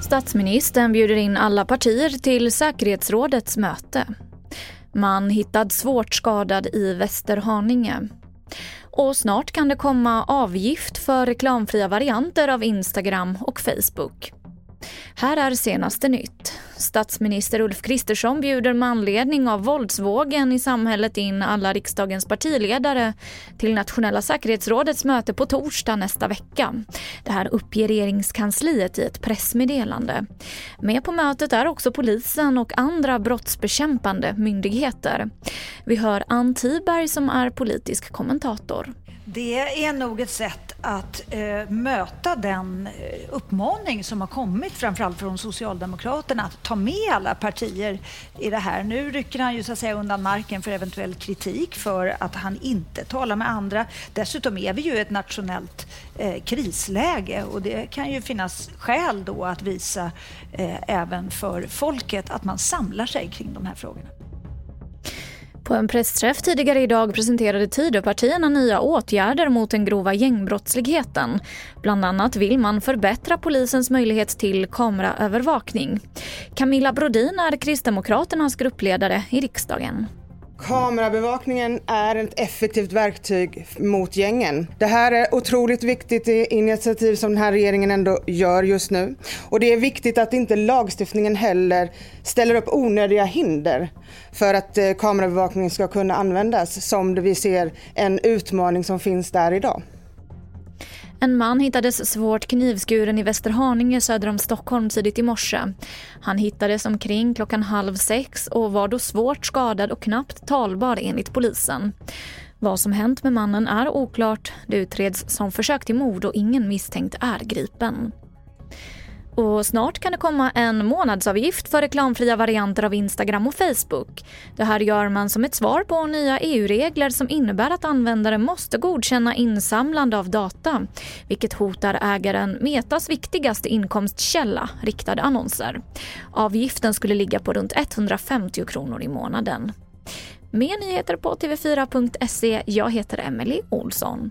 Statsministern bjuder in alla partier till säkerhetsrådets möte. Man hittad svårt skadad i Västerhaninge. Och snart kan det komma avgift för reklamfria varianter av Instagram och Facebook. Här är senaste nytt. Statsminister Ulf Kristersson bjuder med anledning av våldsvågen i samhället in alla riksdagens partiledare till Nationella säkerhetsrådets möte på torsdag nästa vecka. Det här uppger regeringskansliet i ett pressmeddelande. Med på mötet är också polisen och andra brottsbekämpande myndigheter. Vi hör Ann Tiberg som är politisk kommentator. Det är nog ett sätt att eh, möta den eh, uppmaning som har kommit framförallt från Socialdemokraterna att ta med alla partier i det här. Nu rycker han ju så att säga undan marken för eventuell kritik för att han inte talar med andra. Dessutom är vi ju i ett nationellt eh, krisläge och det kan ju finnas skäl då att visa eh, även för folket att man samlar sig kring de här frågorna. På en pressträff tidigare idag presenterade Tidöpartierna nya åtgärder mot den grova gängbrottsligheten. Bland annat vill man förbättra polisens möjlighet till kameraövervakning. Camilla Brodin är Kristdemokraternas gruppledare i riksdagen. Kamerabevakningen är ett effektivt verktyg mot gängen. Det här är otroligt viktigt initiativ som den här regeringen ändå gör just nu. Och det är viktigt att inte lagstiftningen heller ställer upp onödiga hinder för att eh, kamerabevakning ska kunna användas som vi ser en utmaning som finns där idag. En man hittades svårt knivskuren i Västerhaninge söder om Stockholm tidigt i morse. Han hittades omkring klockan halv sex och var då svårt skadad och knappt talbar enligt polisen. Vad som hänt med mannen är oklart. Det utreds som försök till mord och ingen misstänkt är gripen. Och snart kan det komma en månadsavgift för reklamfria varianter av Instagram och Facebook. Det här gör man som ett svar på nya EU-regler som innebär att användare måste godkänna insamlande av data, vilket hotar ägaren Metas viktigaste inkomstkälla, riktade annonser. Avgiften skulle ligga på runt 150 kronor i månaden. Mer nyheter på tv4.se. Jag heter Emily Olsson.